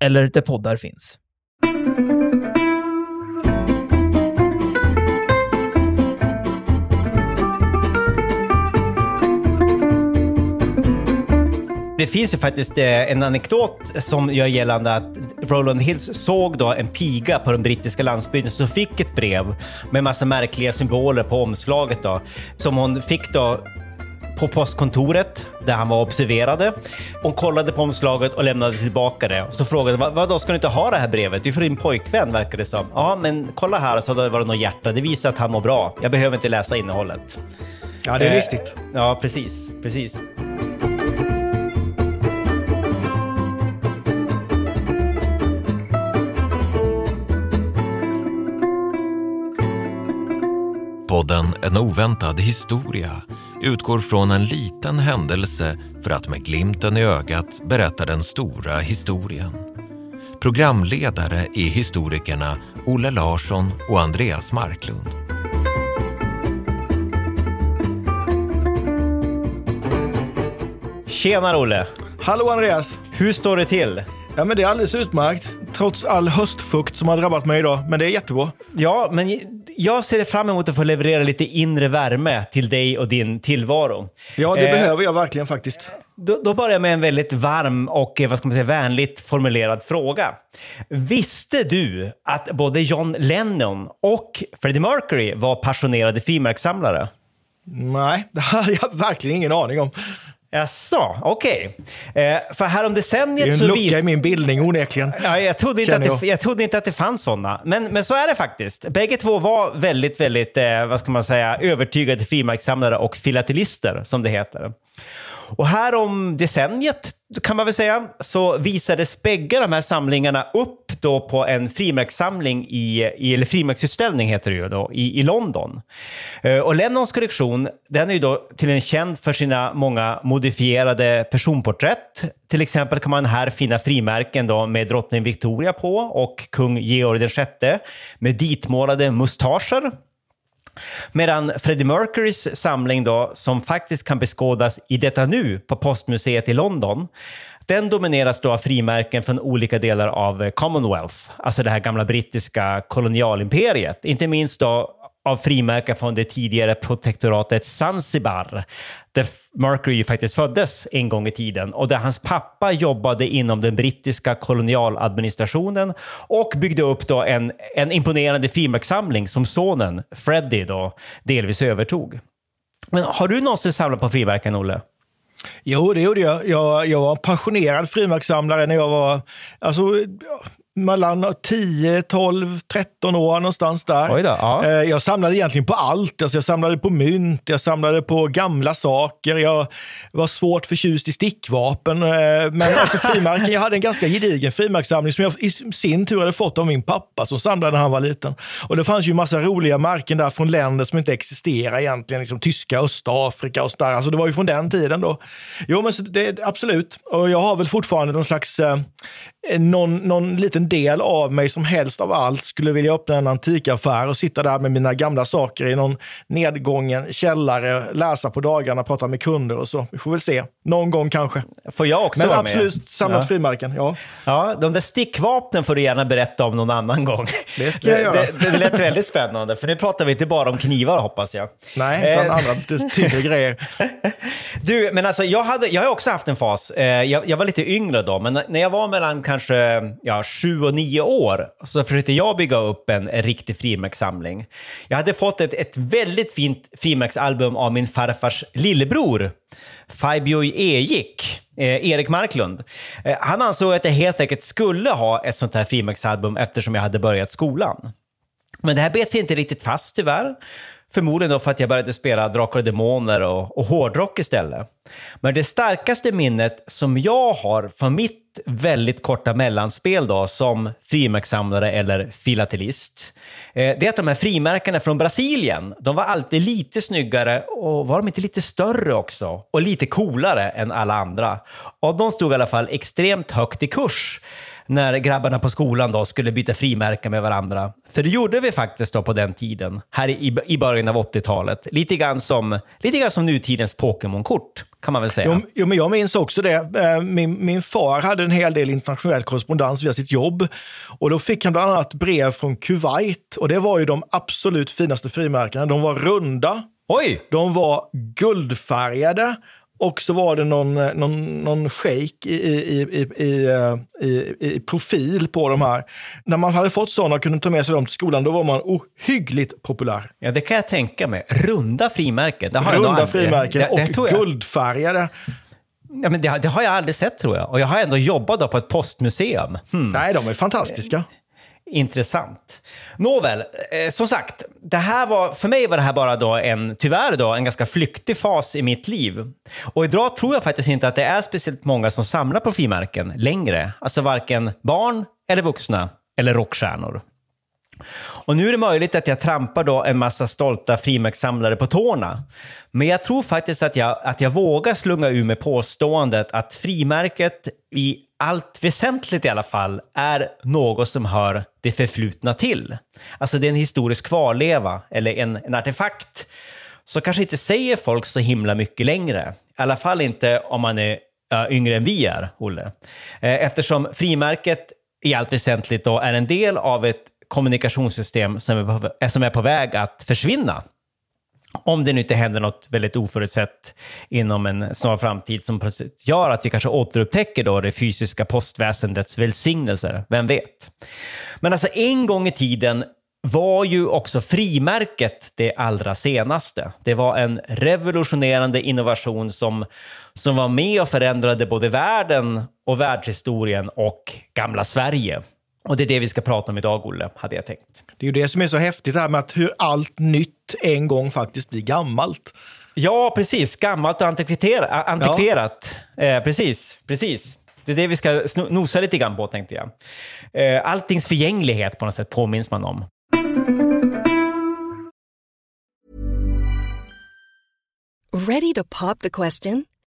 eller där poddar finns. Det finns ju faktiskt eh, en anekdot som gör gällande att Roland Hills såg då en piga på den brittiska landsbygden som fick ett brev med massa märkliga symboler på omslaget då, som hon fick då på postkontoret där han var observerade. Hon kollade på omslaget och lämnade tillbaka det. Så frågade vad, vadå, ska du inte ha det här brevet? Det är för din pojkvän verkar det som. Ja, men kolla här så var det något hjärta. Det visar att han mår bra. Jag behöver inte läsa innehållet. Ja, det är Eh, listigt. Ja, precis. Precis. Podden En oväntad historia utgår från en liten händelse för att med glimten i ögat berätta den stora historien. Programledare är historikerna Olle Larsson och Andreas Marklund. Tjena Olle! Hallå Andreas! Hur står det till? Ja, men det är alldeles utmärkt. Trots all höstfukt som har drabbat mig idag. Men det är jättebra. Ja, men jag ser fram emot att få leverera lite inre värme till dig och din tillvaro. Ja, det Eh, behöver jag verkligen faktiskt. Då, då börjar jag med en väldigt varm och eh, vad ska man säga, vänligt formulerad fråga. Visste du att både John Lennon och Freddie Mercury var passionerade frimärkssamlare? Nej, det hade jag verkligen ingen aning om. Jaså, okej. Eh, för härom Det decenniet är en lucka vis- i min bildning onekligen. Ja, jag, trodde inte att det, jag. jag trodde inte att det fanns sådana. Men, men så är det faktiskt. Bägge två var väldigt, väldigt, eh, vad ska man säga, övertygade frimärkssamlare och filatelister, som det heter. Och här om decenniet, kan man väl säga, så visades bägge de här samlingarna upp då på en frimärkssamling i, i eller frimärksutställning heter det ju då, i, i London. Eh, och Lennons kollektion, den är ju då tydligen känd för sina många modifierade personporträtt. Till exempel kan man här finna frimärken då med drottning Victoria på och kung Georg VI med ditmålade mustascher. Medan Freddie Mercurys samling då, som faktiskt kan beskådas i detta nu på Postmuseet i London, den domineras då av frimärken från olika delar av eh, Commonwealth, alltså det här gamla brittiska kolonialimperiet. Inte minst då av frimärken från det tidigare protektoratet Zanzibar, där Mercury ju faktiskt föddes en gång i tiden och där hans pappa jobbade inom den brittiska kolonialadministrationen och byggde upp då en, en imponerande frimärkssamling som sonen Freddie då delvis övertog. Men har du någonsin samlat på frimärken, Olle? Jo, det gjorde jag. Jag, jag var en passionerad frimärkssamlare när jag var alltså, mellan 10, 12, 13 år någonstans där. Då, ja. Eh, Jag samlade egentligen på allt. Alltså jag samlade på mynt, jag samlade på gamla saker. Jag var svårt förtjust i stickvapen. eh, Men alltså frimärken, jag hade en ganska gedigen frimärkssamling som jag i sin tur hade fått av min pappa som samlade när han var liten. Och det fanns ju massa roliga märken där från länder som inte existerar egentligen. Liksom tyska, Östafrika och sådär. Alltså det var ju från den tiden då. Jo, men det, absolut. Och jag har väl fortfarande någon slags eh, någon, någon liten del av mig som helst av allt skulle vilja öppna en antikaffär och sitta där med mina gamla saker i någon nedgången källare, läsa på dagarna, prata med kunder och så. Vi får väl se. Någon gång kanske. Får jag också Men vara med? absolut samlat Ja. frimärken. Ja. Ja, de där stickvapnen får du gärna berätta om någon annan gång. Det ska jag göra. Det, det, lät väldigt spännande, för nu pratar vi inte bara om knivar hoppas jag. Nej, utan Eh, andra tyngre grejer. Du, men alltså jag, hade, jag har också haft en fas. Eh, jag, jag var lite yngre då, men när jag var mellan kanske ja, sju och nio år så försökte jag bygga upp en, en riktig frimärkssamling. Jag hade fått ett, ett väldigt fint frimärksalbum av min farfars lillebror, Fabio Ejik, eh, Erik Marklund. Eh, han ansåg att jag helt enkelt skulle ha ett sånt här frimärksalbum eftersom jag hade börjat skolan. Men det här bet sig inte riktigt fast tyvärr. Förmodligen då för att jag började spela Drakar och Demoner och, och hårdrock istället. Men det starkaste minnet som jag har från mitt väldigt korta mellanspel då som frimärkssamlare eller filatelist. Eh, det är att de här frimärkena från Brasilien, de var alltid lite snyggare och var de inte lite större också? Och lite coolare än alla andra. Och de stod i alla fall extremt högt i kurs när grabbarna på skolan då skulle byta frimärken med varandra. För det gjorde vi faktiskt då på den tiden, här i, i början av 80-talet. Lite grann som, lite grann som nutidens Pokémon-kort, kan man väl säga. Jo, jo, men jag minns också det. Eh, min, min far hade en hel del internationell korrespondens via sitt jobb. Och då fick han bland annat brev från Kuwait. Och det var ju de absolut finaste frimärkena. De var runda. Oj! De var guldfärgade och så var det någon, eh, någon, någon shake i, i, i, i, eh, i, i profil på de här. När man hade fått sådana och kunde ta med sig dem till skolan, då var man ohyggligt populär. Ja, det kan jag tänka mig. Runda frimärken. Det har Runda jag nog aldrig- frimärken det, det och jag. guldfärgade. Ja, men det, det har jag aldrig sett tror jag. Och jag har ändå jobbat på ett postmuseum. Hmm. Nej, de är fantastiska. Intressant. Nåväl, eh, som sagt, det här var, för mig var det här bara då en, tyvärr då, en ganska flyktig fas i mitt liv. Och idag tror jag faktiskt inte att det är speciellt många som samlar på frimärken längre. Alltså varken barn eller vuxna eller rockstjärnor. Och nu är det möjligt att jag trampar då en massa stolta frimärkssamlare på tårna. Men jag tror faktiskt att jag, att jag vågar slunga ur med påståendet att frimärket i allt väsentligt i alla fall är något som hör det förflutna till. Alltså det är en historisk kvarleva eller en, en artefakt så kanske inte säger folk så himla mycket längre. I alla fall inte om man är äh, yngre än vi är, Olle. Eh, eftersom frimärket i allt väsentligt då är en del av ett kommunikationssystem som är på, som är på väg att försvinna. Om det nu inte händer något väldigt oförutsett inom en snar framtid som plötsligt gör att vi kanske återupptäcker då det fysiska postväsendets välsignelser, vem vet? Men alltså en gång i tiden var ju också frimärket det allra senaste. Det var en revolutionerande innovation som, som var med och förändrade både världen och världshistorien och gamla Sverige. Och det är det vi ska prata om idag, Olle, hade jag tänkt. Det är ju det som är så häftigt här med att hur allt nytt en gång faktiskt blir gammalt. Ja, precis. Gammalt och antikverat. Eh, precis, precis. Det är det vi ska nosa lite grann på, tänkte jag. Eh, alltings förgänglighet på något sätt påminns man om. Ready to pop the question?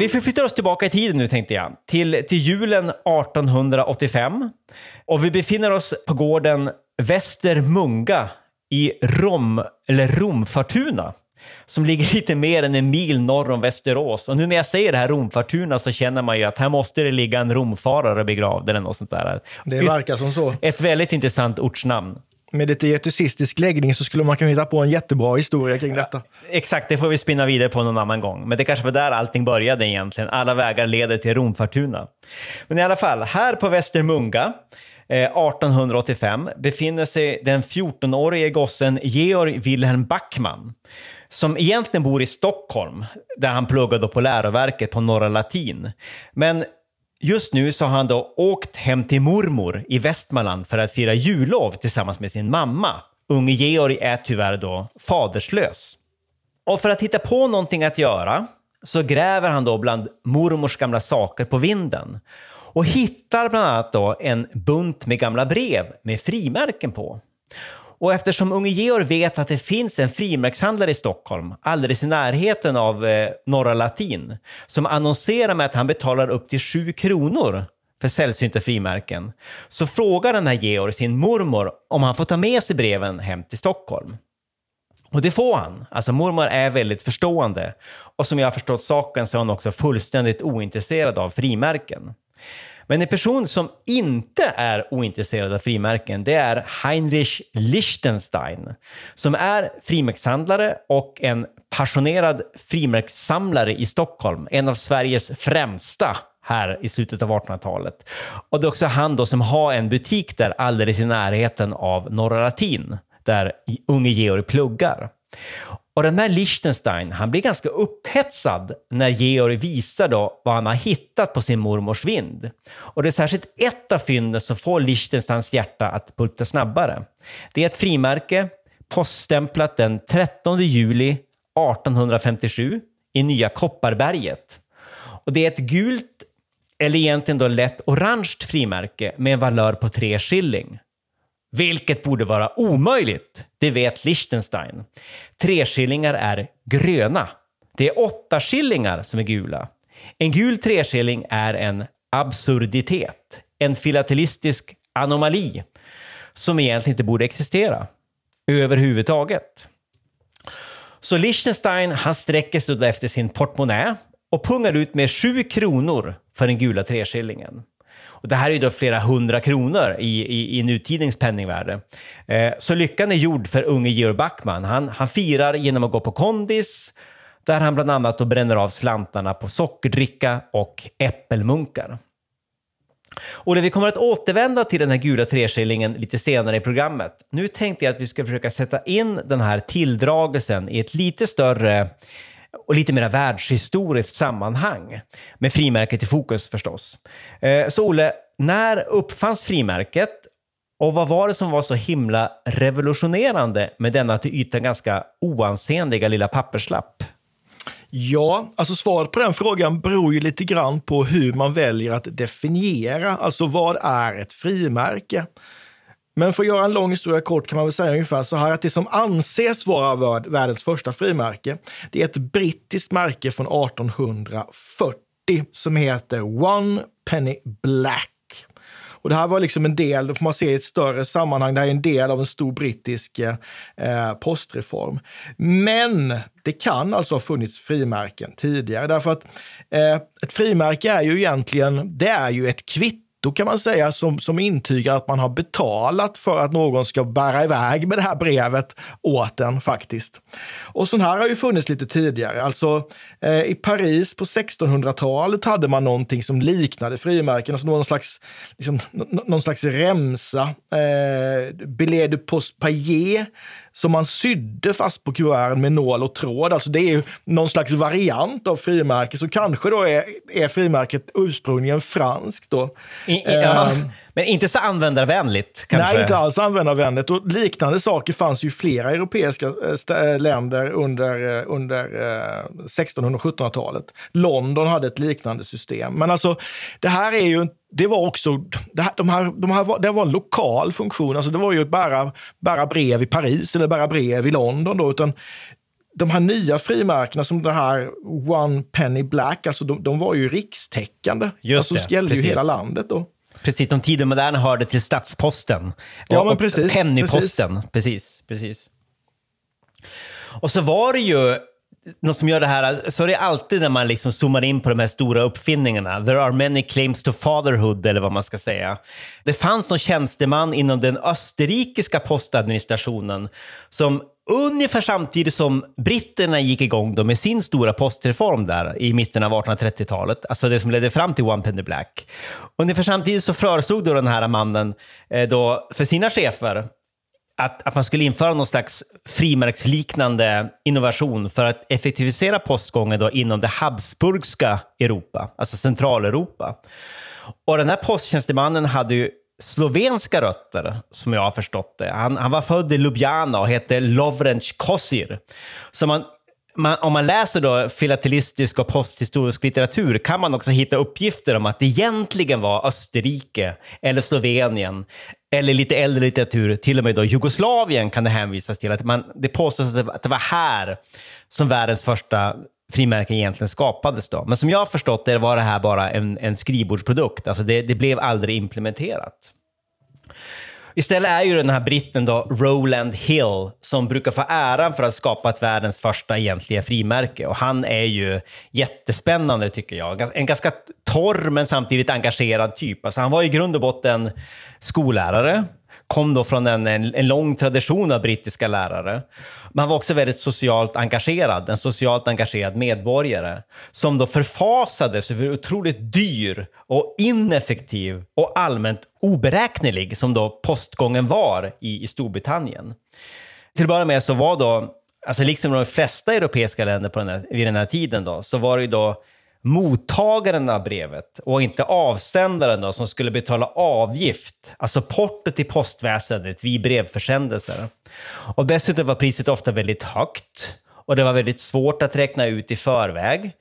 Vi förflyttar oss tillbaka i tiden nu tänkte jag, till, till julen 1885. Och vi befinner oss på gården Västermunga i Rom, eller Romfortuna, som ligger lite mer än en mil norr om Västerås. Och nu när jag säger det här Romfortuna så känner man ju att här måste det ligga en romfarare begravd eller något sånt där. Det verkar som så. Ett väldigt intressant ortsnamn. Med lite getusistisk läggning så skulle man kunna hitta på en jättebra historia kring detta. Exakt, det får vi spinna vidare på någon annan gång. Men det kanske var där allting började egentligen. Alla vägar leder till Romfartuna. Men i alla fall, här på Västermunga eh, 1885 befinner sig den 14-årige gossen Georg Wilhelm Backman. som egentligen bor i Stockholm, där han pluggade på läroverket på Norra Latin. Men just nu så har han då åkt hem till mormor i Västmanland för att fira jullov tillsammans med sin mamma. Unge Georg är tyvärr då faderslös. Och för att hitta på någonting att göra så gräver han då bland mormors gamla saker på vinden och hittar bland annat då en bunt med gamla brev med frimärken på. Och eftersom unge Georg vet att det finns en frimärkshandlare i Stockholm, alldeles i närheten av eh, Norra Latin, som annonserar med att han betalar upp till 7 kronor för sällsynta frimärken, så frågar den här Georg sin mormor om han får ta med sig breven hem till Stockholm. Och det får han. Alltså mormor är väldigt förstående. Och som jag har förstått saken så är hon också fullständigt ointresserad av frimärken. Men en person som inte är ointresserad av frimärken, det är Heinrich Liechtenstein, som är frimärkshandlare och en passionerad frimärkssamlare i Stockholm, en av Sveriges främsta här i slutet av 1800-talet. Och det är också han då som har en butik där alldeles i närheten av Norra Latin, där unge Georg pluggar. Och den här Liechtenstein, han blir ganska upphetsad när Georg visar då vad han har hittat på sin mormors vind. Och det är särskilt ett av fynden som får Liechtensteins hjärta att bulta snabbare. Det är ett frimärke poststämplat den 13 juli 1857 i Nya Kopparberget. Och det är ett gult, eller egentligen då lätt orange frimärke med en valör på 3 shilling. Vilket borde vara omöjligt, det vet Liechtenstein. Treskillingar är gröna. Det är åtta skillingar som är gula. En gul treskilling är en absurditet, en filatelistisk anomali som egentligen inte borde existera överhuvudtaget. Så Liechtenstein han sträcker sig efter sin portmonnä och pungar ut med sju kronor för den gula treskillingen. Och det här är ju då flera hundra kronor i, i, i nutidens penningvärde. Eh, så lyckan är gjord för unge Georg Backman. Han, han firar genom att gå på kondis, där han bland annat då bränner av slantarna på sockerdricka och äppelmunkar. Och vi kommer att återvända till den här gula treskillingen lite senare i programmet. Nu tänkte jag att vi ska försöka sätta in den här tilldragelsen i ett lite större och lite mer världshistoriskt sammanhang. Med frimärket i fokus förstås. Eh, så Olle, när uppfanns frimärket och vad var det som var så himla revolutionerande med denna till ytan ganska oansenliga lilla papperslapp? Ja, alltså svaret på den frågan beror ju lite grann på hur man väljer att definiera, alltså vad är ett frimärke? Men för att göra en lång historia kort kan man väl säga ungefär så här att det som anses vara världens första frimärke, det är ett brittiskt märke från 1840 som heter One Penny Black. Och det här var liksom en del, då får man se i ett större sammanhang, det här är en del av en stor brittisk eh, postreform. Men det kan alltså ha funnits frimärken tidigare, därför att eh, ett frimärke är ju egentligen, det är ju ett kvitto kvitto kan man säga som, som intygar att man har betalat för att någon ska bära iväg med det här brevet åt en faktiskt. Och sån här har ju funnits lite tidigare. Alltså eh, i Paris på 1600-talet hade man någonting som liknade frimärken, alltså någon slags, liksom, någon slags remsa, eh, billet de poste som man sydde fast på kuverten med nål och tråd. Alltså det är ju någon slags variant av frimärke, så kanske då är, är frimärket ursprungligen franskt. Då. I, i, ja. um, men inte så användarvänligt kanske? Nej, inte alls användarvänligt. Och liknande saker fanns ju i flera europeiska äh, länder under, äh, under äh, 1600 och 1700-talet. London hade ett liknande system. Men alltså, det här är ju det var också, det, här, de här, de här var, det var en lokal funktion. Alltså det var ju att bära, bära brev i Paris eller bära brev i London. Då, utan de här nya frimärkena som det här One Penny Black, alltså de, de var ju rikstäckande. Just alltså, det, gällde ju hela landet då. Precis, de tiden moderna hörde till Stadsposten. Ja, men precis. Pennyposten, precis. precis, precis. Och så var det ju något som gör det här, så är det alltid när man liksom zoomar in på de här stora uppfinningarna. There are many claims to fatherhood, eller vad man ska säga. Det fanns någon tjänsteman inom den österrikiska postadministrationen som ungefär samtidigt som britterna gick igång då med sin stora postreform där i mitten av 1830-talet, alltså det som ledde fram till One Penny Black. Ungefär samtidigt så föreslog då den här mannen eh, då för sina chefer att, att man skulle införa någon slags frimärksliknande innovation för att effektivisera postgången då inom det Habsburgska Europa, alltså Centraleuropa. Och den här posttjänstemannen hade ju slovenska rötter, som jag har förstått det. Han, han var född i Ljubljana och hette Lovrenc Kosir. Så man, man, om man läser då filatelistisk och posthistorisk litteratur kan man också hitta uppgifter om att det egentligen var Österrike eller Slovenien eller lite äldre litteratur, till och med då Jugoslavien kan det hänvisas till. Att man, det påstås att det, var här som världens första frimärken egentligen skapades. Då. Men som jag har förstått det var det här bara en, en skrivbordsprodukt. Alltså det, det blev aldrig implementerat. Istället är ju den här britten då Roland Hill som brukar få äran för att skapa ett världens första egentliga frimärke. Och han är ju jättespännande tycker jag. En ganska torr men samtidigt engagerad typ. Alltså han var i grund och botten skollärare, kom då från en, en, en lång tradition av brittiska lärare. Man var också väldigt socialt engagerad, en socialt engagerad medborgare som då förfasades över hur otroligt dyr och ineffektiv och allmänt oberäknelig som då postgången var i, i Storbritannien. Till att börja med så var då, alltså liksom de flesta europeiska länder på den här, vid den här tiden då, så var det ju då mottagaren av brevet och inte avsändaren då, som skulle betala avgift, alltså porto till postväsendet vid brevförsändelser. Och dessutom var priset ofta väldigt högt och det var väldigt svårt att räkna ut i förväg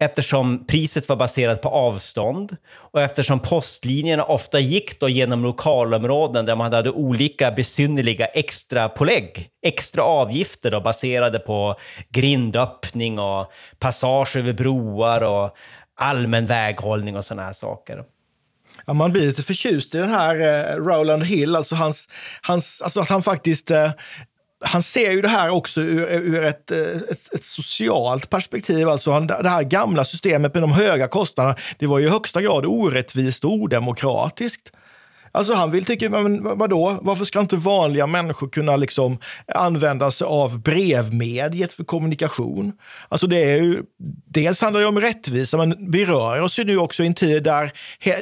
eftersom priset var baserat på avstånd och eftersom postlinjerna ofta gick då genom lokalområden där man hade olika besynnerliga extra pålägg, extra avgifter då, baserade på grindöppning och passage över broar och allmän väghållning och sådana här saker. Ja, man blir lite förtjust i den här eh, Roland Hill, alltså, hans, hans, alltså att han faktiskt eh, han ser ju det här också ur, ur ett, eh, ett, ett, socialt perspektiv. Alltså han, det här gamla systemet med de höga kostnaderna, det var ju i högsta grad orättvist och odemokratiskt. Alltså han vill tycka, men vadå, varför ska inte vanliga människor kunna liksom använda sig av brevmediet för kommunikation? Alltså det är ju, dels handlar det om rättvisa, men vi rör oss ju nu också i en tid där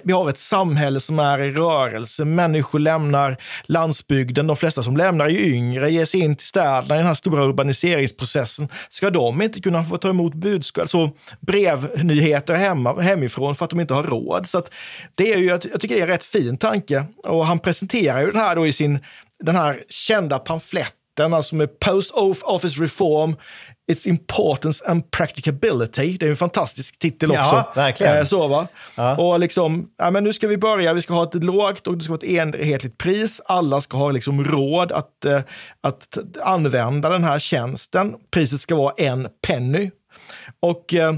vi har ett samhälle som är i rörelse. Människor lämnar landsbygden, de flesta som lämnar är yngre, ger sig in till städerna i den här stora urbaniseringsprocessen. Ska de inte kunna få ta emot budskap, alltså brevnyheter hemma, hemifrån för att de inte har råd? Så det är ju, jag tycker det är en rätt fin tanke och han presenterar ju det här då i sin, den här kända pamfletten, alltså med Post Office Reform, Its Importance and Practicability. Det är en fantastisk titel också. Ja, verkligen. Eh, så, va? Ja. Och liksom, ja, men nu ska vi börja, vi ska ha ett lågt och det ska vara ett enhetligt pris. Alla ska ha liksom råd att, eh, att använda den här tjänsten. Priset ska vara en penny. Och eh,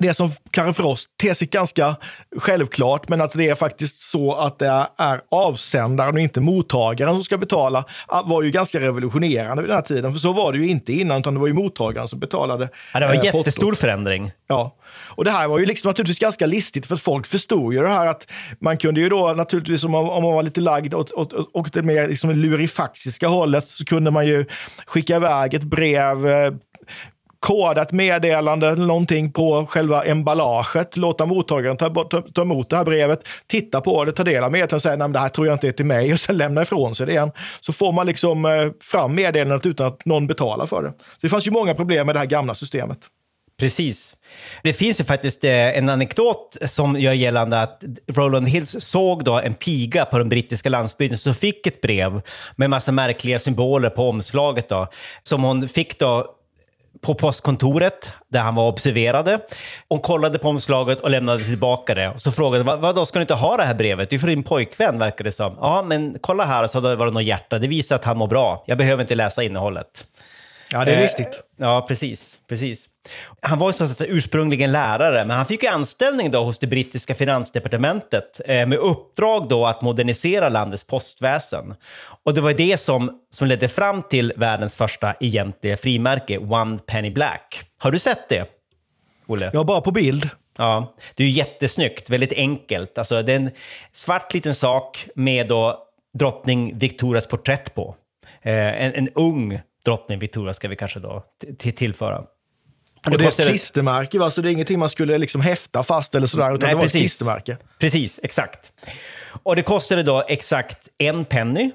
det som kanske för oss ter sig ganska självklart, men att det är faktiskt så att det är avsändaren och inte mottagaren som ska betala, var ju ganska revolutionerande vid den här tiden. För så var det ju inte innan, utan det var ju mottagaren som betalade. Ja, det var en eh, jättestor portot. förändring. Ja, och det här var ju liksom naturligtvis ganska listigt, för folk förstod ju det här att man kunde ju då naturligtvis, om man, om man var lite lagd åt, åt, åt det mer liksom lurifaxiska hållet, så kunde man ju skicka iväg ett brev eh, kodat meddelande eller någonting på själva emballaget, låta mottagaren ta, ta, ta emot det här brevet, titta på det, ta del av meddelandet och säga att det här tror jag inte är till mig och sen lämna ifrån sig det igen. Så får man liksom eh, fram meddelandet utan att någon betalar för det. Så det fanns ju många problem med det här gamla systemet. Precis. Det finns ju faktiskt eh, en anekdot som gör gällande att Roland Hills såg då en piga på den brittiska landsbygden som fick ett brev med massa märkliga symboler på omslaget då, som hon fick då på postkontoret där han var observerade. Hon kollade på omslaget och lämnade tillbaka det. Så frågade vad, vad då ska du inte ha det här brevet? Det är för din pojkvän verkar det som. Ja, men kolla här, så var det något hjärta. Det visar att han mår bra. Jag behöver inte läsa innehållet. Ja, det är listigt. Eh, ja, precis. precis. Han var ju så att säga ursprungligen lärare, men han fick ju anställning då hos det brittiska finansdepartementet eh, med uppdrag då att modernisera landets postväsen. Och det var det som, som ledde fram till världens första egentliga frimärke, One Penny Black. Har du sett det, Olle? Ja, bara på bild. Ja, det är ju jättesnyggt, väldigt enkelt. Alltså, det är en svart liten sak med då drottning Victorias porträtt på. Eh, en, en ung drottning Victoria ska vi kanske då tillföra. Och det, det är ett klistermärke, va? så det är ingenting man skulle liksom häfta fast eller sådär, utan Nej, det var precis. ett klistermärke. Precis, exakt. Och det kostade då exakt en penny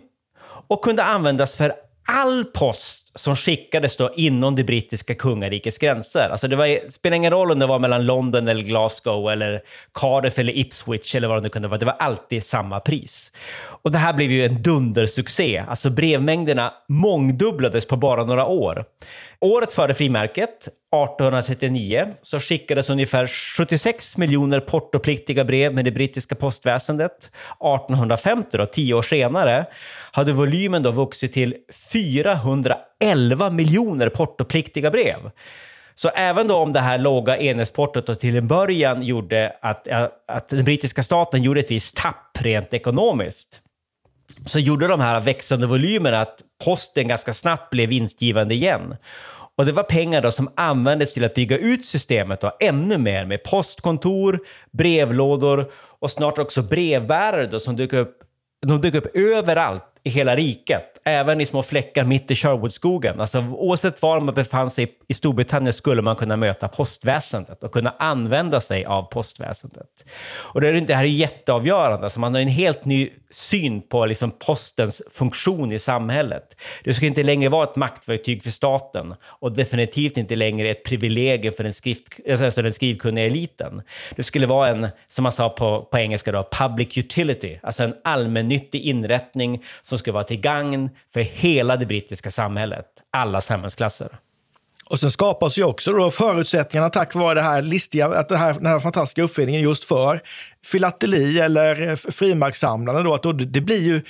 och kunde användas för all post som skickades då inom det brittiska kungarikets gränser. Alltså det var, spelade ingen roll om det var mellan London eller Glasgow eller Cardiff eller Ipswich eller vad det nu kunde vara. Det var alltid samma pris. Och det här blev ju en dundersuccé. Alltså brevmängderna mångdubblades på bara några år. Året före frimärket, 1839, så skickades ungefär 76 miljoner portopliktiga brev med det brittiska postväsendet. 1850, då, tio år senare, hade volymen då vuxit till 11 miljoner portopliktiga brev. Så även då om det här låga enhetsportot till en början gjorde att, att den brittiska staten gjorde ett visst tapp rent ekonomiskt, så gjorde de här växande volymerna att posten ganska snabbt blev vinstgivande igen. Och det var pengar då som användes till att bygga ut systemet då ännu mer med postkontor, brevlådor och snart också brevbärare då som dök upp, de dök upp överallt i hela riket, även i små fläckar mitt i Sherwoodskogen. Alltså, oavsett var man befann sig i Storbritannien skulle man kunna möta postväsendet och kunna använda sig av postväsendet. Och det, är, det här är jätteavgörande. Alltså, man har en helt ny syn på liksom, postens funktion i samhället. Det ska inte längre vara ett maktverktyg för staten och definitivt inte längre ett privilegium för den, skrift, alltså, alltså den skrivkunniga eliten. Det skulle vara en, som man sa på, på engelska, då, public utility, alltså en allmännyttig inrättning som ska vara till gagn för hela det brittiska samhället, alla samhällsklasser. Och sen skapas ju också då förutsättningarna tack vare det här listiga, att det här, den här fantastiska uppfinningen just för filateli eller frimärkssamlande då, att då, det blir ju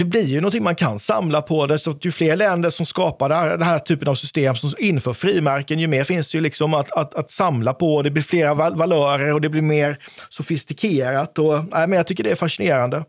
det blir ju någonting man kan samla på. Det, så ju fler länder som skapar det här, den här typen av system som inför frimärken, ju mer finns det ju liksom att, att, att samla på. Det blir flera valörer och det blir mer sofistikerat. Och, nej, men jag tycker det är fascinerande.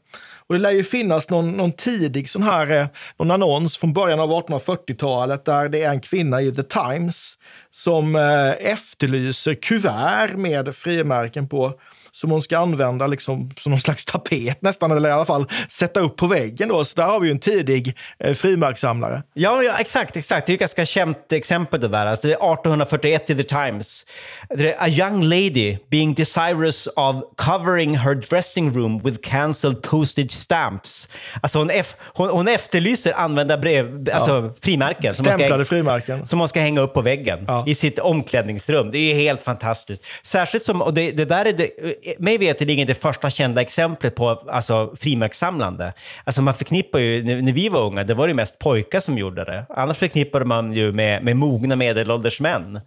Och det lär ju finnas någon, någon tidig sån här, eh, någon annons från början av 1840-talet där det är en kvinna i The Times som eh, efterlyser kuvert med frimärken på som hon ska använda liksom som någon slags tapet nästan, eller i alla fall sätta upp på väggen. Då. Så där har vi ju en tidig eh, frimärkssamlare. Ja, ja, exakt, exakt. Det är ett ganska känt exempel det där. Alltså, det är 1841 i The Times. Det är A young lady being desirous of covering her dressing room with cancelled postage stamps. Alltså hon, ef hon, hon efterlyser använda brev, alltså ja. frimärken. Stämplade frimärken. Som hon ska hänga upp på väggen ja. i sitt omklädningsrum. Det är helt fantastiskt. Särskilt som, och det, det där är det, mig veterligen det första kända exemplet på alltså, frimärkssamlande. Alltså man förknippar ju, när, när vi var unga, det var det mest pojkar som gjorde det. Annars förknippade man ju med, med mogna medelålders män.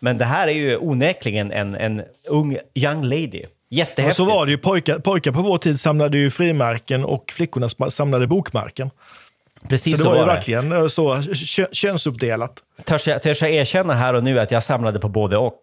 Men det här är ju onekligen en, en ung young lady. Jättehäftigt. Ja, så var det ju. Pojkar, pojkar på vår tid samlade ju frimärken och flickorna samlade bokmärken. Precis så det så var, var ju det. verkligen eh, så könsuppdelat. Törs jag, törs jag erkänna här och nu att jag samlade på både och?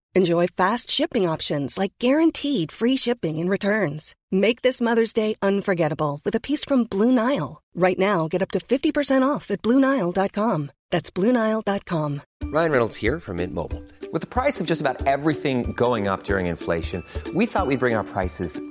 Enjoy fast shipping options like guaranteed free shipping and returns. Make this Mother's Day unforgettable with a piece from Blue Nile. Right now, get up to 50% off at BlueNile.com. That's BlueNile.com. Ryan Reynolds here from Mint Mobile. With the price of just about everything going up during inflation, we thought we'd bring our prices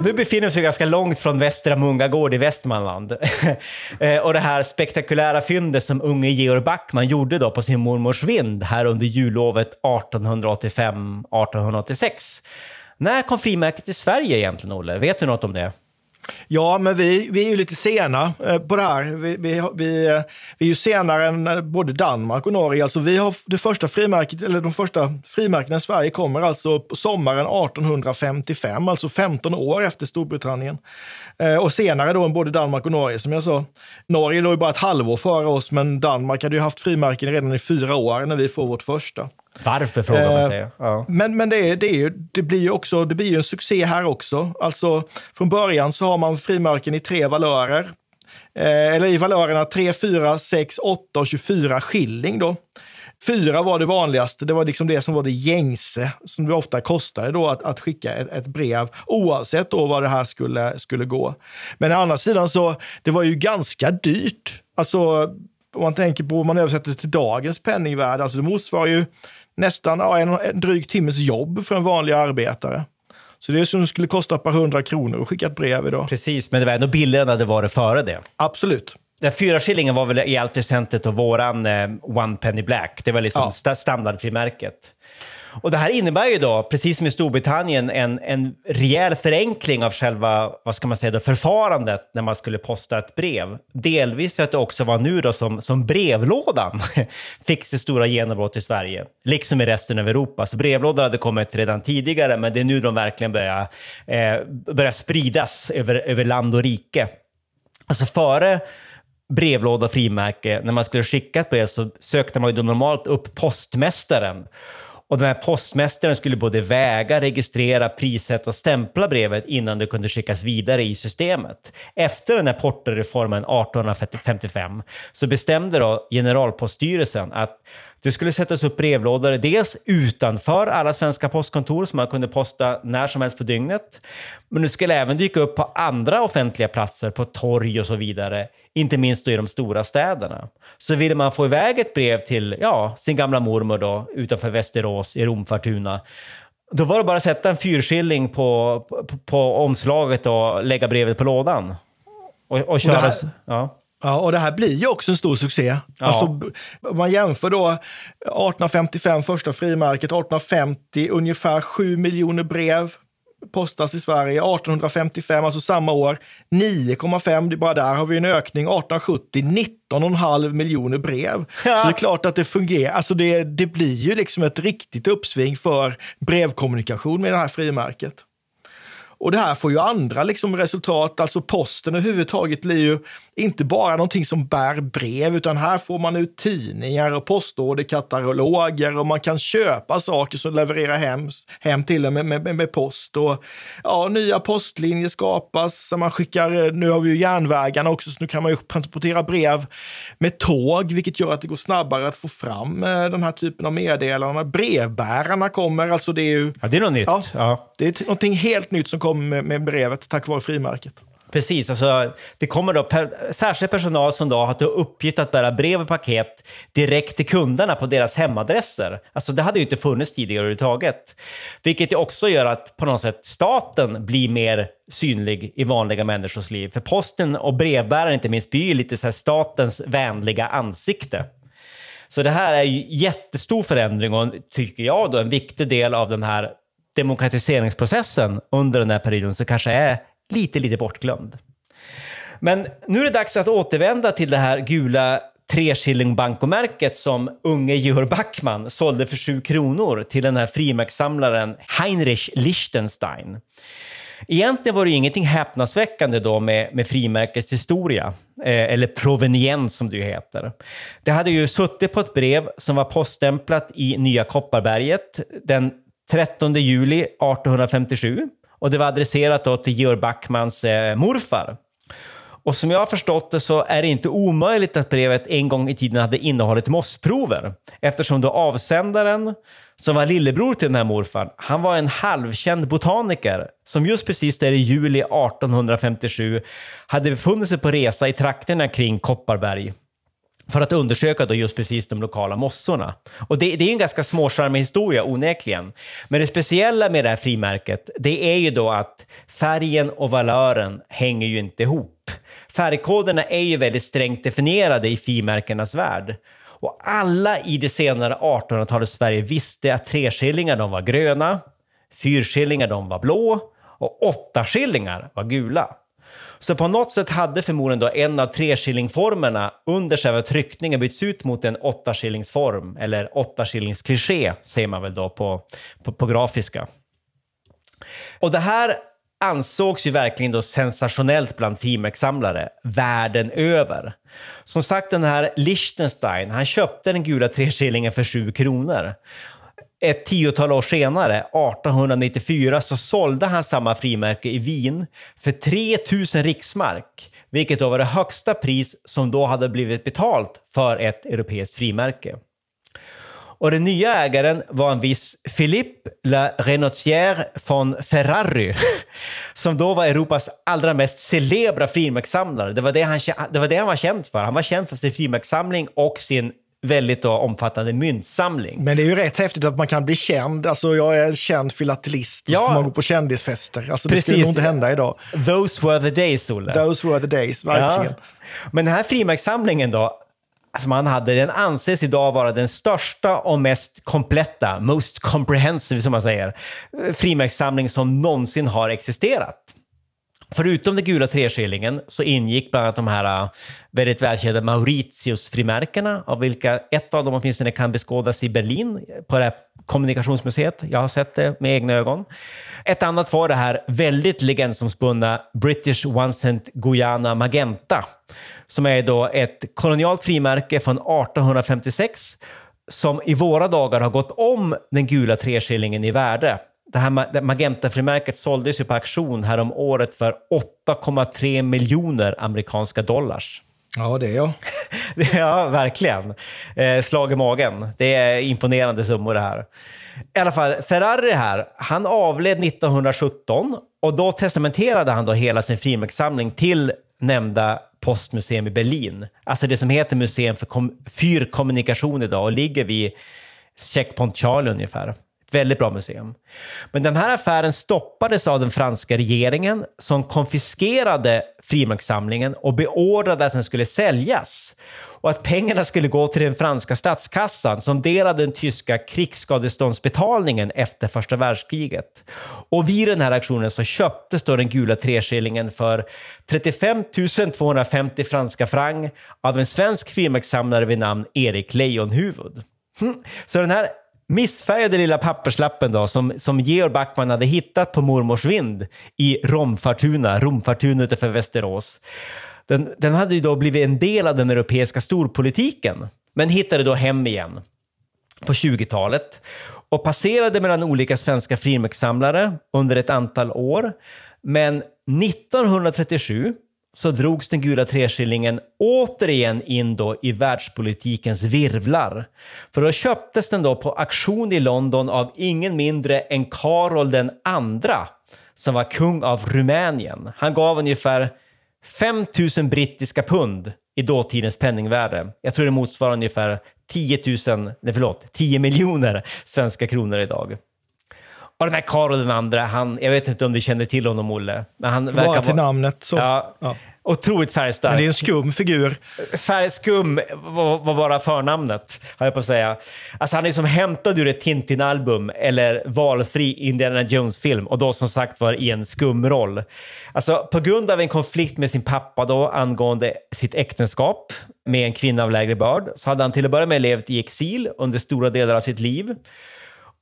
Nu befinner vi oss ganska långt från Västra Mungagård i Västmanland. Eh, och det här spektakulära fyndet som unge Georg Backman gjorde då på sin mormors vind här under jullovet 1885-1886. När kom frimärket till Sverige egentligen, Olle? Vet du något om det? Ja, men vi, vi är ju lite sena eh, på det här. Vi, vi, vi, eh, vi är ju senare än eh, både Danmark och Norge. Alltså vi har det första frimärket, eller de första frimärkena i Sverige kommer alltså på sommaren 1855, alltså 15 år efter Storbritannien. Och senare då än både Danmark och Norge, som jag sa. Norge låg ju bara ett halvår före oss, men Danmark hade ju haft frimärken redan i fyra år när vi får vårt första. Varför frågar man sig. Ja. Men, men det, är, det, är, det, blir ju också, det blir ju en succé här också. Alltså, från början så har man frimärken i tre valörer. Eh, eller i valörerna 3, 4, 6, 8 och 24 skilling. Då. Fyra var det vanligaste, det var liksom det som var det gängse, som det ofta kostade då att, att skicka ett, ett, brev, oavsett då vad det här skulle, skulle gå. Men å andra sidan så, det var ju ganska dyrt. Alltså, om man tänker på, om man översätter till dagens penningvärde, alltså det motsvarar ju nästan ja, en, en dryg timmes jobb för en vanlig arbetare. Så det som det skulle kosta ett par hundra kronor att skicka ett brev idag. Precis, men det var ändå billigare än det var före det. Absolut. Den fyra shillingen var väl i allt väsentligt våran eh, One Penny Black. Det var liksom ja. st standardfrimärket. Och det här innebär ju då, precis som i Storbritannien, en, en rejäl förenkling av själva, vad ska man säga, då, förfarandet när man skulle posta ett brev. Delvis för att det också var nu då som, som brevlådan fick sitt stora genombrott i Sverige, liksom i resten av Europa. Så brevlådan hade kommit redan tidigare, men det är nu de verkligen börjar, eh, börjar spridas över, över land och rike. Alltså före brevlåda frimärke, när man skulle skicka ett brev så sökte man ju då normalt upp postmästaren och den här postmästaren skulle både väga, registrera, prissätta och stämpla brevet innan det kunde skickas vidare i systemet. Efter den här portoreformen 1855 så bestämde då generalpoststyrelsen att det skulle sättas upp brevlådor, dels utanför alla svenska postkontor som man kunde posta när som helst på dygnet. Men det skulle även dyka upp på andra offentliga platser, på torg och så vidare, inte minst i de stora städerna. Så ville man få iväg ett brev till ja, sin gamla mormor då, utanför Västerås i Romfartuna, då var det bara att sätta en fyrskilling på, på, på omslaget och lägga brevet på lådan. Och, och köra... Och här, ja. Ja, och det här blir ju också en stor succé. Ja. Alltså, om man jämför då 1855, första frimärket, 1850, ungefär 7 miljoner brev postas i Sverige. 1855, alltså samma år, 9,5. Bara där har vi en ökning. 1870, 19,5 miljoner brev. Ja. Så det är klart att det fungerar. Alltså det, det blir ju liksom ett riktigt uppsving för brevkommunikation med det här frimärket. Och det här får ju andra liksom resultat, alltså posten överhuvudtaget blir ju inte bara någonting som bär brev, utan här får man ut tidningar och postorderkataloger och man kan köpa saker som levererar hem, hem till en med, med, med, post. Och, ja, nya postlinjer skapas, man skickar, nu har vi ju järnvägarna också, så nu kan man ju transportera brev med tåg, vilket gör att det går snabbare att få fram eh, den här typen av meddelanden. Brevbärarna kommer, alltså det är ju... Ja, det är något nytt. Ja, ja. Det är någonting helt nytt som kommer med, med brevet tack vare frimärket. Precis, alltså, det kommer då per, särskild personal som då har till uppgift att bära brev och paket direkt till kunderna på deras hemadresser. Alltså det hade ju inte funnits tidigare överhuvudtaget. Vilket ju också gör att på något sätt staten blir mer synlig i vanliga människors liv. För posten och brevbäraren inte minst blir ju lite så statens vänliga ansikte. Så det här är ju jättestor förändring och tycker jag då en viktig del av den här demokratiseringsprocessen under den här perioden så kanske är lite, lite bortglömd. Men nu är det dags att återvända till det här gula treskilling bankomärket som unge Georg Backman sålde för sju kronor till den här frimärkssamlaren Heinrich Liechtenstein. Egentligen var det ju ingenting häpnadsväckande då med, med frimärkets historia, eh, eller proveniens som det ju heter. Det hade ju suttit på ett brev som var poststämplat i Nya Kopparberget den 13 juli 1857 och det var adresserat då till Georg Backmans eh, morfar. Och som jag har förstått det så är det inte omöjligt att brevet en gång i tiden hade innehållit mossprover. Eftersom då avsändaren som var lillebror till den här morfar, han var en halvkänd botaniker som just precis där i juli 1857 hade befunnit sig på resa i trakterna kring Kopparberg för att undersöka då just precis de lokala mossorna. Och det, det är en ganska småcharmig historia onekligen. Men det speciella med det här frimärket, det är ju då att färgen och valören hänger ju inte ihop. Färgkoderna är ju väldigt strängt definierade i frimärkenas värld. Och alla i det senare 1800-talets Sverige visste att treskillingar de var gröna, fyrskillingar de var blå och åtta skillingar var gula. Så på något sätt hade förmodligen då en av treskillingformerna under själva tryckningen bytts ut mot en åttaskillingsform, eller åttaskillingskliché säger man väl då på, på, på grafiska. Och det här ansågs ju verkligen då sensationellt bland frimärkssamlare världen över. Som sagt, den här Liechtenstein, han köpte den gula treskillingen för 7 kronor. Ett tiotal år senare, 1894, så sålde han samma frimärke i Wien för 3000 riksmark, vilket då var det högsta pris som då hade blivit betalt för ett europeiskt frimärke. Och den nya ägaren var en viss Philippe La Renotière von Ferrari, som då var Europas allra mest celebra frimärkssamlare. Det var det, han, det var det han var känd för. Han var känd för sin frimärkssamling och sin väldigt då omfattande myntsamling. Men det är ju rätt häftigt att man kan bli känd. Alltså jag är känd filatelist. Ja. Man går på kändisfester. Alltså, det skulle nog inte hända idag. Those were the days, Olle. Those were the days, verkligen. Ja. Men den här frimärkssamlingen då, som han hade, den anses idag vara den största och mest kompletta, most comprehensive som man säger, frimärkssamling som någonsin har existerat. Förutom den gula treskillingen så ingick bland annat de här äh, väldigt välkända Mauritius-frimärkena, av vilka ett av dem åtminstone kan beskådas i Berlin på det här kommunikationsmuseet. Jag har sett det med egna ögon. Ett annat var det här väldigt legendsomspunna British One Cent Guyana Magenta, som är då ett kolonialt frimärke från 1856 som i våra dagar har gått om den gula treskillingen i värde det här Magenta-frimärket såldes ju på auktion här om året för 8,3 miljoner amerikanska dollars. Ja, det är jag. ja, verkligen. Eh, slag i magen. Det är imponerande summor det här. I alla fall, Ferrari här, han avled 1917 och då testamenterade han då hela sin frimärkssamling till nämnda postmuseum i Berlin. Alltså det som heter Museum för fyrkommunikation idag och ligger vid Checkpoint Charlie ungefär. Väldigt bra museum. Men den här affären stoppades av den franska regeringen som konfiskerade frimärkssamlingen och beordrade att den skulle säljas och att pengarna skulle gå till den franska statskassan som delade den tyska krigsskadeståndsbetalningen efter första världskriget. Och vid den här aktionen så köptes då den gula treskillingen för 35 250 franska franc av en svensk frimärkssamlare vid namn Erik Leijonhufvud. Hm. Så den här missfärgade lilla papperslappen då, som, som Georg Backman hade hittat på mormors vind i Romfartuna, Romfartuna utanför Västerås. Den, den hade ju då blivit en del av den europeiska storpolitiken, men hittade då hem igen på 20-talet och passerade mellan olika svenska frimärkssamlare under ett antal år. Men 1937 så drogs den gula treskillingen återigen in då i världspolitikens virvlar. För då köptes den då på auktion i London av ingen mindre än Karol den andra som var kung av Rumänien. Han gav ungefär 5 000 brittiska pund i dåtidens penningvärde. Jag tror det motsvarar ungefär 10 000, nej förlåt, 10 miljoner svenska kronor idag. Och den här Karol den andra, han, jag vet inte om du känner till honom Olle. Men han verkar Bara till vara, namnet så. Ja, ja. Otroligt färgstark. Men det är en skum figur. Färgskum var, var bara förnamnet, har jag på att säga. Alltså han är som hämtad ur ett Tintin-album eller valfri Indiana Jones-film och då som sagt var i en skumroll. Alltså på grund av en konflikt med sin pappa då angående sitt äktenskap med en kvinna av lägre börd så hade han till att börja med levt i exil under stora delar av sitt liv.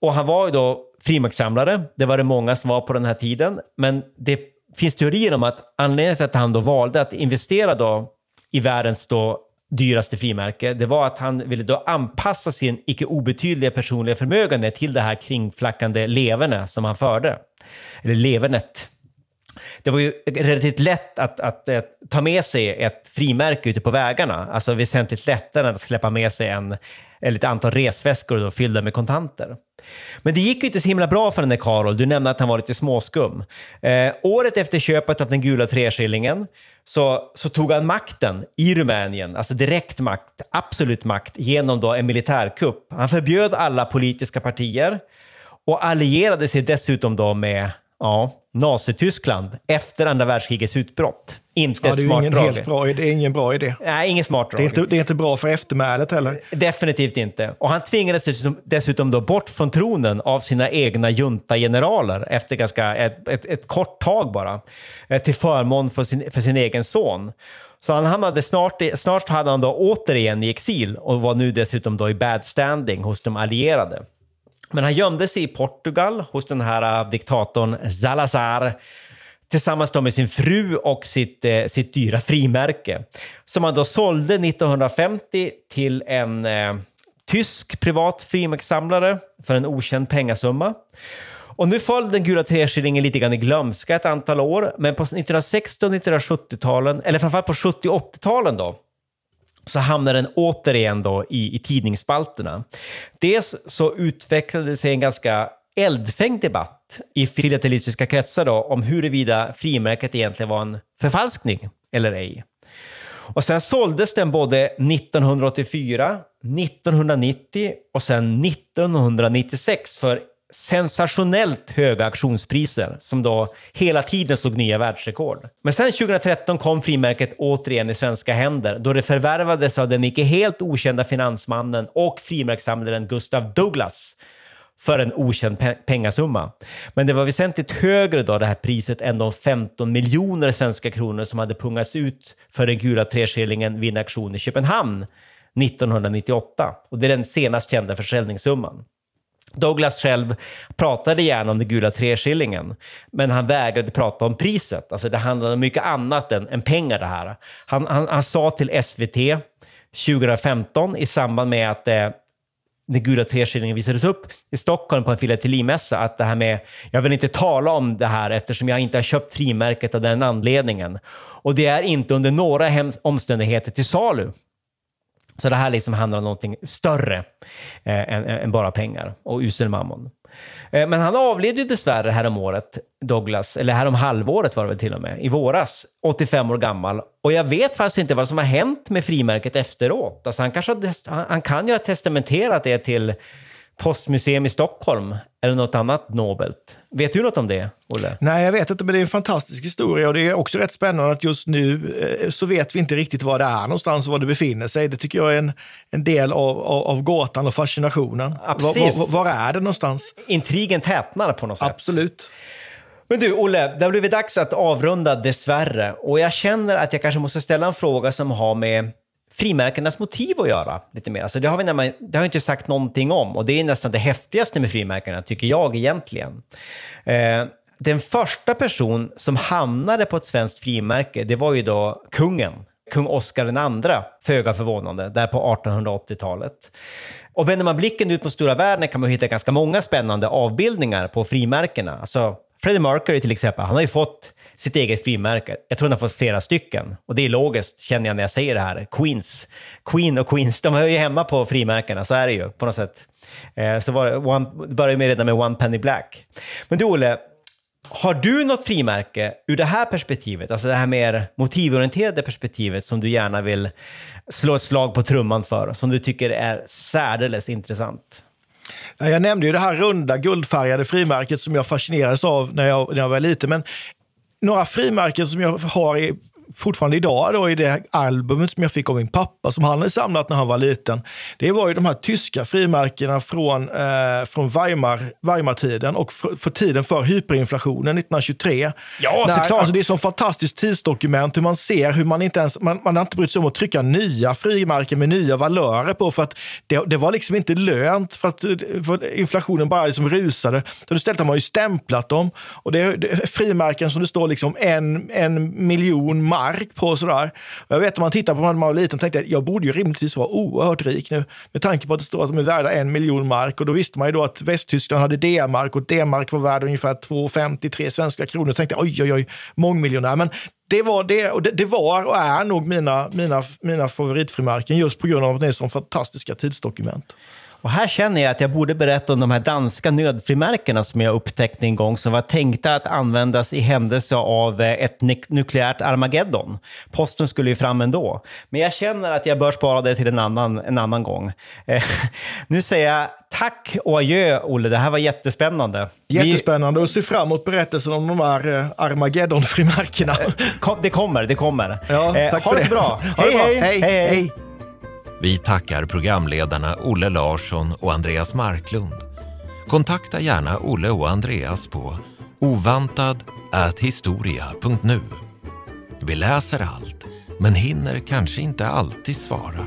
Och han var ju då frimärkssamlare. Det var det många som var på den här tiden. Men det finns teorier om att anledningen till att han då valde att investera då i världens då dyraste frimärke, det var att han ville då anpassa sin icke obetydliga personliga förmögenhet till det här kringflackande leverne som han förde. Eller levernet. Det var ju relativt lätt att, att, att, ta med sig ett frimärke ute på vägarna. Alltså väsentligt lättare än att släppa med sig en, eller ett antal resväskor då, fyllda med kontanter. Men det gick ju inte så himla bra för den där Karol. Du nämnde att han var lite småskum. Eh, året efter köpet av den gula treskillingen så, så tog han makten i Rumänien, alltså direkt makt, absolut makt, genom då en militärkupp. Han förbjöd alla politiska partier och allierade sig dessutom då med ja, Nazityskland efter andra världskrigets utbrott. Inte Ja, ett det smart ingen drag. helt bra, det är ingen bra idé. Nej, ingen smart Det drag. är, inte, det är inte bra för eftermälet heller. Definitivt inte. Och han tvingades dessutom, dessutom då bort från tronen av sina egna juntageneraler efter ganska ett, ett, ett kort tag bara, eh, till förmån för sin, för sin egen son. Så han hamnade snart, snart hade han då återigen i exil och var nu dessutom då i bad standing hos de allierade. Men han gömde sig i Portugal hos den här eh, diktatorn Salazar tillsammans då med sin fru och sitt, eh, sitt dyra frimärke som han då sålde 1950 till en eh, tysk privat frimärkssamlare för en okänd pengasumma. Och nu föll den gula treskillingen lite grann i glömska ett antal år, men på 1960 och 1970-talen, eller framförallt på 70 och 80-talen då, så hamnade den återigen då i, i tidningsspalterna. Dels så utvecklade sig en ganska eldfängd debatt i filatelistiska kretsar då, om huruvida frimärket egentligen var en förfalskning eller ej. Och sen såldes den både 1984, 1990 och sen 1996 för sensationellt höga auktionspriser som då hela tiden slog nya världsrekord. Men sen 2013 kom frimärket återigen i svenska händer då det förvärvades av den icke helt okända finansmannen och frimärkssamlaren Gustav Douglas för en okänd pe- pengasumma. Men det var väsentligt högre då det här priset än de 15 miljoner svenska kronor som hade pungats ut för den gula treskillingen vid en auktion i Köpenhamn 1998. Och det är den senast kända försäljningssumman. Douglas själv pratade gärna om den gula treskillingen, men han vägrade prata om priset. Alltså det handlade om mycket annat än, än pengar det här. Han, han, han sa till SVT 2015 i samband med att eh, den gula treskillingen visades upp i Stockholm på en filatelimässa att det här med, jag vill inte tala om det här eftersom jag inte har köpt frimärket av den anledningen. Och det är inte under några omständigheter till salu. Så det här liksom handlar om någonting större eh, än, än bara pengar och usel mammon. Eh, men han avled ju dessvärre häromåret, Douglas, eller härom halvåret var det väl till och med, i våras, 85 år gammal. Och jag vet faktiskt inte vad som har hänt med frimärket efteråt. Alltså han, kanske har, han kan ju ha testamenterat det till Postmuseum i Stockholm eller något annat nobelt. Vet du något om det, Olle? Nej, jag vet inte, men det är en fantastisk historia och det är också rätt spännande att just nu eh, så vet vi inte riktigt var det är någonstans och var det befinner sig. Det tycker jag är en, en del av, av, av gåtan och fascinationen. Ja, var, var, var är det någonstans? Intrigen tätnar på något sätt. Absolut. Men du, Olle, det har blivit dags att avrunda dessvärre. Och jag känner att jag kanske måste ställa en fråga som har med frimärkenas motiv att göra lite mer. Alltså det har vi nämligen, det har jag inte sagt någonting om och det är nästan det häftigaste med frimärkena, tycker jag egentligen. Eh, den första person som hamnade på ett svenskt frimärke, det var ju då kungen, kung Oscar II, föga förvånande, där på 1880-talet. Och vänder man blicken ut mot stora världen kan man hitta ganska många spännande avbildningar på frimärkena. Alltså Freddie Mercury till exempel, han har ju fått sitt eget frimärke. Jag tror han har fått flera stycken. Och det är logiskt, känner jag när jag säger det här. Queens, Queen och Queens, de hör ju hemma på frimärkena, så är det ju på något sätt. Eh, så var det, one, det började med redan med One Penny Black. Men du Olle, har du något frimärke ur det här perspektivet, alltså det här mer motivorienterade perspektivet som du gärna vill slå ett slag på trumman för, som du tycker är särdeles intressant? Jag nämnde ju det här runda guldfärgade frimärket som jag fascinerades av när jag, när jag var liten. Men några frimärken som jag har i, fortfarande idag då, i det albumet som jag fick av min pappa som han hade samlat när han var liten. Det var ju de här tyska frimärkena från, eh, från Weimar, Weimartiden och för, för tiden för hyperinflationen 1923. Ja, När- såklart. Alltså det är så fantastiskt tidsdokument hur man ser hur man inte ens, man, man har inte brytt sig om att trycka nya frimärken med nya valörer på för att det, det var liksom inte lönt för att, för inflationen bara liksom rusade. Utan istället har man ju stämplat dem och det, det är frimärken som det står liksom en, en miljon mark på och sådär. Och jag vet om man tittar på när man var liten tänkte jag jag borde ju rimligtvis vara oerhört rik nu med tanke på att det står att de är värda en miljon mark och då visste man ju då att Västtyskland hade D-mark och D-mark var värd ungefär 2,53 svenska kronor. Då tänkte jag oj, oj, oj, mångmiljonär. Men det var, det, och det, det var och är nog mina, mina, mina favoritfrimärken just på grund av att det är så fantastiska tidsdokument. Och här känner jag att jag borde berätta om de här danska nödfrimärkena som jag upptäckte en gång som var tänkta att användas i händelse av eh, ett nukleärt Armageddon. Posten skulle ju fram ändå. Men jag känner att jag bör spara det till en annan, en annan gång. Eh, nu säger jag tack och adjö, Olle. Det här var jättespännande. Jättespännande och se fram emot berättelsen om de här eh, Armageddon-frimärkena. Kom, det kommer, det kommer. Ja, Eh, tack ha för det så bra. Ha det hej, bra. hej, Hej, hej, hej. Vi tackar programledarna Olle Larsson och Andreas Marklund. Kontakta gärna Olle och Andreas på ovantad@historia.nu. Vi läser allt, men hinner kanske inte alltid svara.